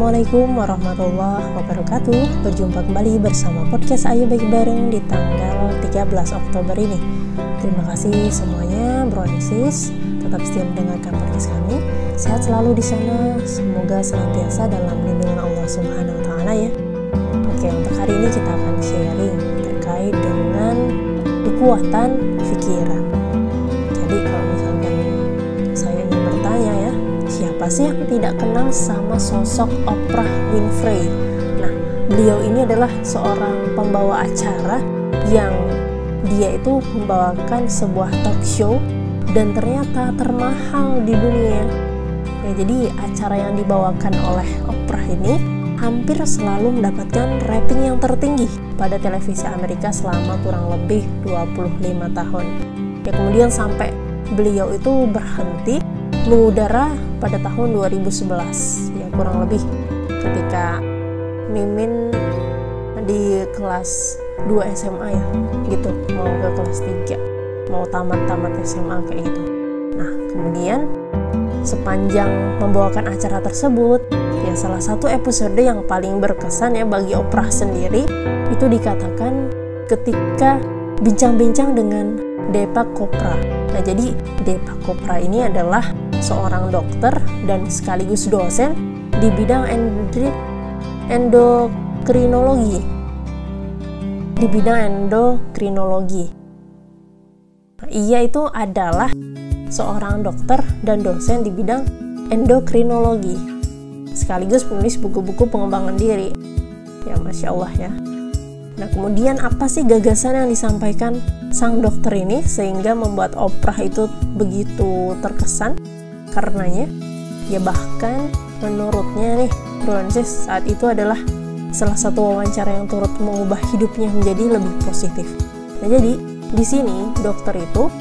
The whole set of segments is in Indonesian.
Assalamualaikum warahmatullahi wabarakatuh. Berjumpa kembali bersama podcast Ayo Baik Bareng di tanggal 13 Oktober ini. Terima kasih semuanya bro and sis. Tetap setia mendengarkan podcast kami. Sehat selalu di sana. Semoga senantiasa dalam lindungan Allah Subhanahu Wa Taala ya. Oke untuk hari ini kita akan sharing Terkait dengan kekuatan pikiran sih yang tidak kenal sama sosok Oprah Winfrey? Nah, beliau ini adalah seorang pembawa acara yang dia itu membawakan sebuah talk show dan ternyata termahal di dunia. Ya, jadi acara yang dibawakan oleh Oprah ini hampir selalu mendapatkan rating yang tertinggi pada televisi Amerika selama kurang lebih 25 tahun. Ya kemudian sampai beliau itu berhenti mengudara pada tahun 2011 ya kurang lebih ketika Mimin di kelas 2 SMA ya gitu mau ke kelas 3 mau tamat-tamat SMA kayak gitu. Nah kemudian sepanjang membawakan acara tersebut ya salah satu episode yang paling berkesan ya bagi Oprah sendiri itu dikatakan ketika bincang-bincang dengan Deepak Chopra. Nah, jadi Deepak Chopra ini adalah seorang dokter dan sekaligus dosen di bidang endokrinologi. Di bidang endokrinologi. Ia itu adalah seorang dokter dan dosen di bidang endokrinologi. Sekaligus penulis buku-buku pengembangan diri. Ya, masya Allah ya. Nah, kemudian apa sih gagasan yang disampaikan sang dokter ini sehingga membuat Oprah itu begitu terkesan? Karenanya, ya bahkan menurutnya nih, Francis saat itu adalah salah satu wawancara yang turut mengubah hidupnya menjadi lebih positif. Nah, jadi di sini dokter itu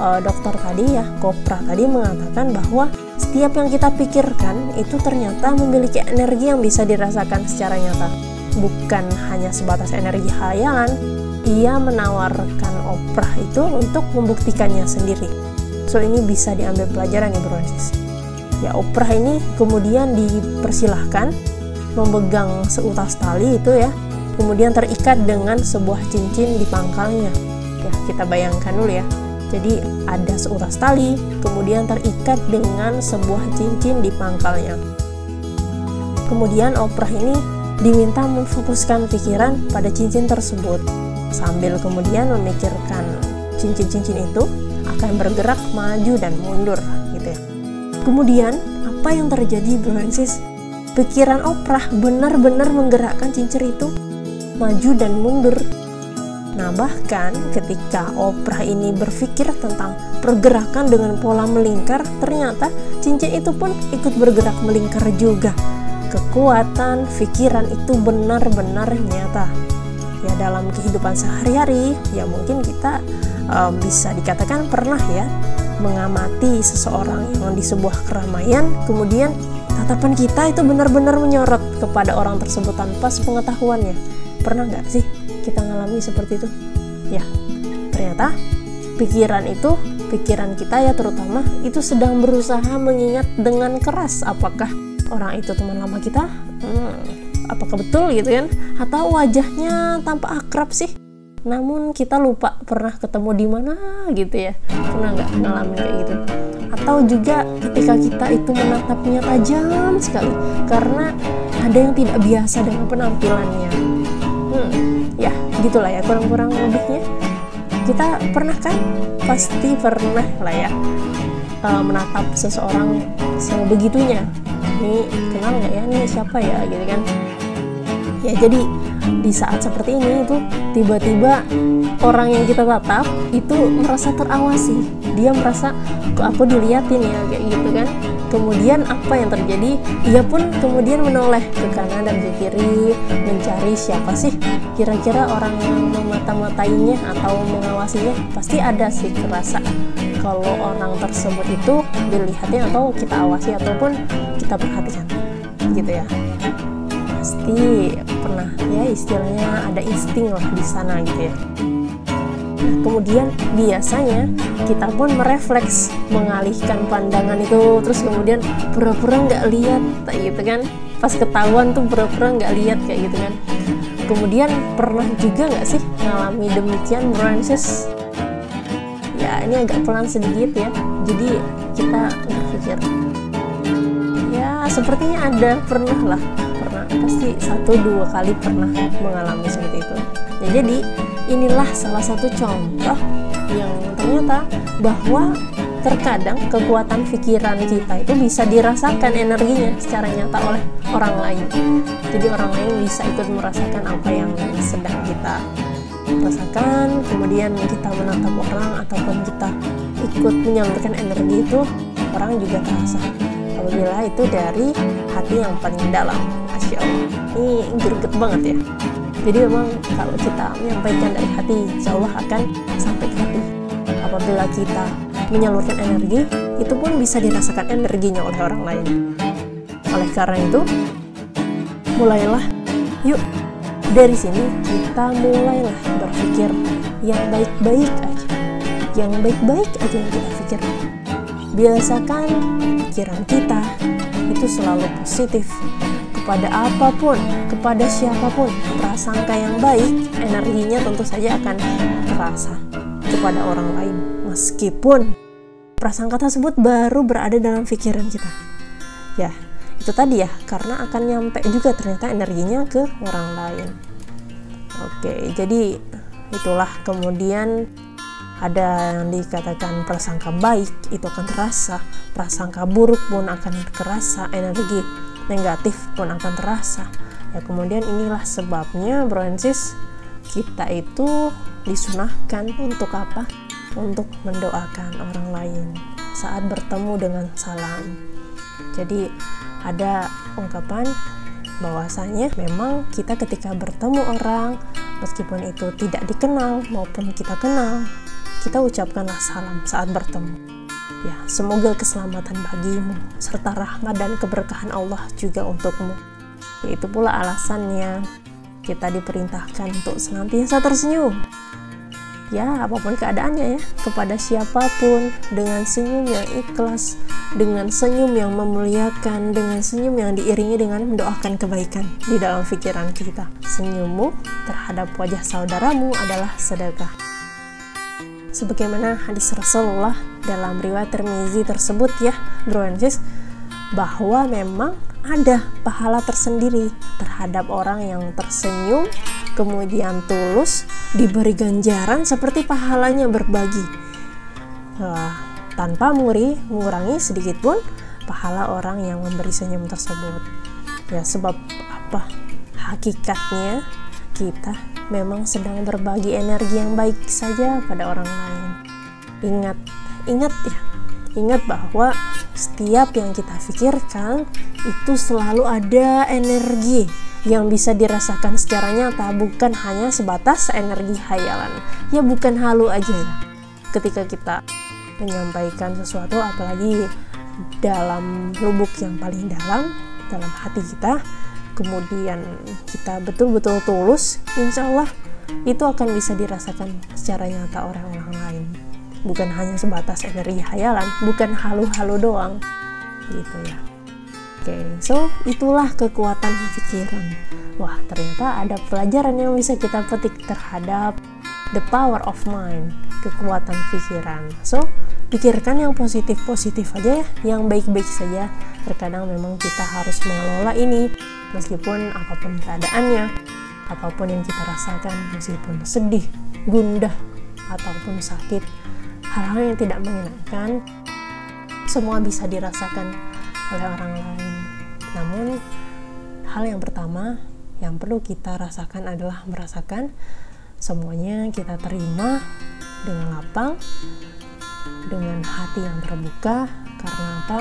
uh, dokter tadi ya, Kopra tadi mengatakan bahwa setiap yang kita pikirkan itu ternyata memiliki energi yang bisa dirasakan secara nyata bukan hanya sebatas energi khayalan, ia menawarkan Oprah itu untuk membuktikannya sendiri. So ini bisa diambil pelajaran nih bro Ya Oprah ini kemudian dipersilahkan memegang seutas tali itu ya, kemudian terikat dengan sebuah cincin di pangkalnya. Ya kita bayangkan dulu ya. Jadi ada seutas tali, kemudian terikat dengan sebuah cincin di pangkalnya. Kemudian Oprah ini diminta memfokuskan pikiran pada cincin tersebut sambil kemudian memikirkan cincin-cincin itu akan bergerak maju dan mundur gitu ya. Kemudian apa yang terjadi Francis? Pikiran Oprah benar-benar menggerakkan cincin itu maju dan mundur. Nah, bahkan ketika Oprah ini berpikir tentang pergerakan dengan pola melingkar, ternyata cincin itu pun ikut bergerak melingkar juga kekuatan pikiran itu benar-benar nyata. Ya dalam kehidupan sehari-hari ya mungkin kita um, bisa dikatakan pernah ya mengamati seseorang yang di sebuah keramaian kemudian tatapan kita itu benar-benar menyorot kepada orang tersebut tanpa sepengetahuannya. Pernah nggak sih kita ngalami seperti itu? Ya ternyata pikiran itu pikiran kita ya terutama itu sedang berusaha mengingat dengan keras apakah orang itu teman lama kita hmm, apakah betul gitu kan? Atau wajahnya tampak akrab sih? Namun kita lupa pernah ketemu di mana gitu ya. Pernah nggak ngalamin kayak gitu? Atau juga ketika kita itu menatapnya tajam sekali karena ada yang tidak biasa dengan penampilannya. Hmm, ya gitulah ya kurang-kurang lebihnya. Kita pernah kan? Pasti pernah lah ya uh, menatap seseorang sebegitunya ini kenal nggak ya? Ini siapa ya? Gitu kan. Ya jadi di saat seperti ini itu tiba-tiba orang yang kita tatap itu merasa terawasi. Dia merasa kok aku diliatin ya? Kayak gitu kan. Kemudian apa yang terjadi? Ia pun kemudian menoleh ke kanan dan ke kiri mencari siapa sih kira-kira orang yang memata-matainya atau mengawasinya. Pasti ada sih kerasa kalau orang tersebut itu dilihatin atau kita awasi ataupun kita perhatikan gitu ya. Pasti pernah ya istilahnya ada insting lah di sana gitu ya. Nah, kemudian biasanya kita pun merefleks mengalihkan pandangan itu terus kemudian pura-pura nggak lihat gitu kan. Pas ketahuan tuh pura-pura nggak lihat kayak gitu kan. Kemudian pernah juga nggak sih ngalami demikian Francis ya ini agak pelan sedikit ya. Jadi kita berpikir sepertinya ada pernah lah. Pernah. Pasti satu dua kali pernah mengalami seperti itu. Ya, jadi inilah salah satu contoh yang ternyata bahwa terkadang kekuatan pikiran kita itu bisa dirasakan energinya secara nyata oleh orang lain. Jadi orang lain bisa ikut merasakan apa yang sedang kita rasakan kemudian kita menatap orang ataupun kita ikut menyalurkan energi itu orang juga terasa apabila itu dari hati yang paling dalam. Masya Allah. Ini greget banget ya. Jadi memang kalau kita menyampaikan dari hati insya Allah akan sampai ke hati. Apabila kita menyalurkan energi itu pun bisa dirasakan energinya oleh orang lain. Oleh karena itu mulailah yuk. Dari sini kita mulailah berpikir yang baik-baik aja. Yang baik-baik aja yang kita pikir biasakan pikiran kita itu selalu positif kepada apa pun, kepada siapa pun, prasangka yang baik, energinya tentu saja akan terasa kepada orang lain, meskipun prasangka tersebut baru berada dalam pikiran kita. Ya, itu tadi ya, karena akan nyampe juga ternyata energinya ke orang lain. Oke, jadi itulah kemudian ada yang dikatakan prasangka baik itu akan terasa, prasangka buruk pun akan terasa, energi negatif pun akan terasa. Ya kemudian inilah sebabnya Francis kita itu disunahkan untuk apa? Untuk mendoakan orang lain saat bertemu dengan salam. Jadi ada ungkapan bahwasanya memang kita ketika bertemu orang meskipun itu tidak dikenal maupun kita kenal kita ucapkanlah salam saat bertemu. Ya, semoga keselamatan bagimu serta rahmat dan keberkahan Allah juga untukmu. Itu pula alasannya kita diperintahkan untuk senantiasa tersenyum. Ya, apa pun keadaannya ya, kepada siapa pun dengan senyum yang ikhlas, dengan senyum yang memuliakan, dengan senyum yang diiringi dengan mendoakan kebaikan di dalam pikiran kita. Senyummu terhadap wajah saudaramu adalah sedekah sebagaimana hadis Rasulullah dalam riwayat Tirmizi tersebut ya bro bahwa memang ada pahala tersendiri terhadap orang yang tersenyum kemudian tulus diberi ganjaran seperti pahalanya berbagi. Wah, tanpa muri mengurangi sedikit pun pahala orang yang memberi senyum tersebut. Ya sebab apa? Hakikatnya kita memang sedang berbagi energi yang baik saja pada orang lain. Ingat, ingat ya, ingat bahwa setiap yang kita pikirkan itu selalu ada energi yang bisa dirasakan secara nyata, bukan hanya sebatas energi hayalan. Ya bukan halu aja ya. Ketika kita menyampaikan sesuatu apalagi dalam lubuk yang paling dalam dalam hati kita kemudian kita betul-betul tulus, insya Allah itu akan bisa dirasakan secara nyata oleh orang lain. Bukan hanya sebatas energi hayalan, bukan halu-halu doang, gitu ya. Oke, okay, so itulah kekuatan pikiran. Wah, ternyata ada pelajaran yang bisa kita petik terhadap the power of mind, kekuatan pikiran. So, pikirkan yang positif-positif aja ya, yang baik-baik saja. Terkadang memang kita harus mengelola ini meskipun apa pun keadaannya, apa pun yang kita rasakan, meskipun sedih, gundah, ataupun sakit, hal-hal yang tidak menyenangkan, semua bisa dirasakan oleh orang lain. Namun, hal yang pertama yang perlu kita rasakan adalah merasakan semuanya kita terima dengan lapang, dengan hati yang terbuka, karena apa?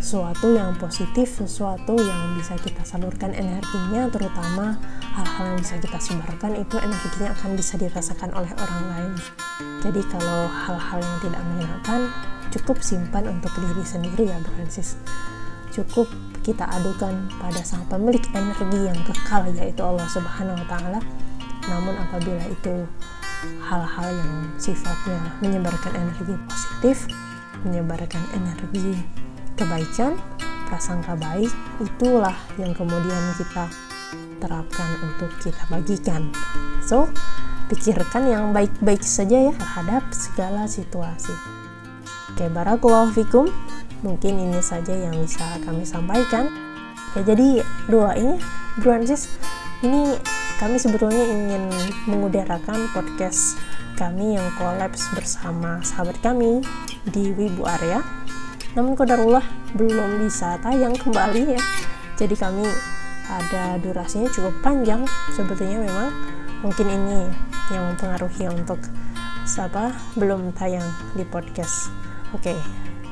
sesuatu yang positif, sesuatu yang bisa kita salurkan energinya, terutama hal-hal yang bisa kita sebarkan itu energinya akan bisa dirasakan oleh orang lain. Jadi kalau hal-hal yang tidak menyenangkan, cukup simpan untuk diri sendiri ya Francis. Cukup kita adukan pada sang pemilik energi yang kekal yaitu Allah Subhanahu wa taala. Namun apabila itu hal-hal yang sifatnya menyebarkan energi positif, menyebarkan energi kebaikan, prasangka baik itulah yang kemudian kita terapkan untuk kita bagikan. So pikirkan yang baik-baik saja ya terhadap segala situasi. Oke barakallahu fikum. Mungkin ini saja yang bisa kami sampaikan. Ya jadi doa ini bro ini kami sebetulnya ingin mengudarakan podcast kami yang kolaps bersama sahabat kami di Wibu Area. Namun kodarullah belum bisa tayang kembali ya. Jadi kami ada durasinya cukup panjang sebetulnya memang. Mungkin ini yang mempengaruhi untuk siapa belum tayang di podcast. Oke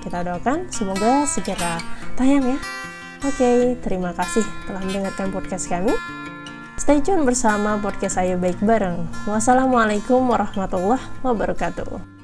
kita doakan semoga segera tayang ya. Oke terima kasih telah mendengarkan podcast kami Stay tune bersama podcast Ayo Baik Bareng. Wassalamualaikum warahmatullahi wabarakatuh.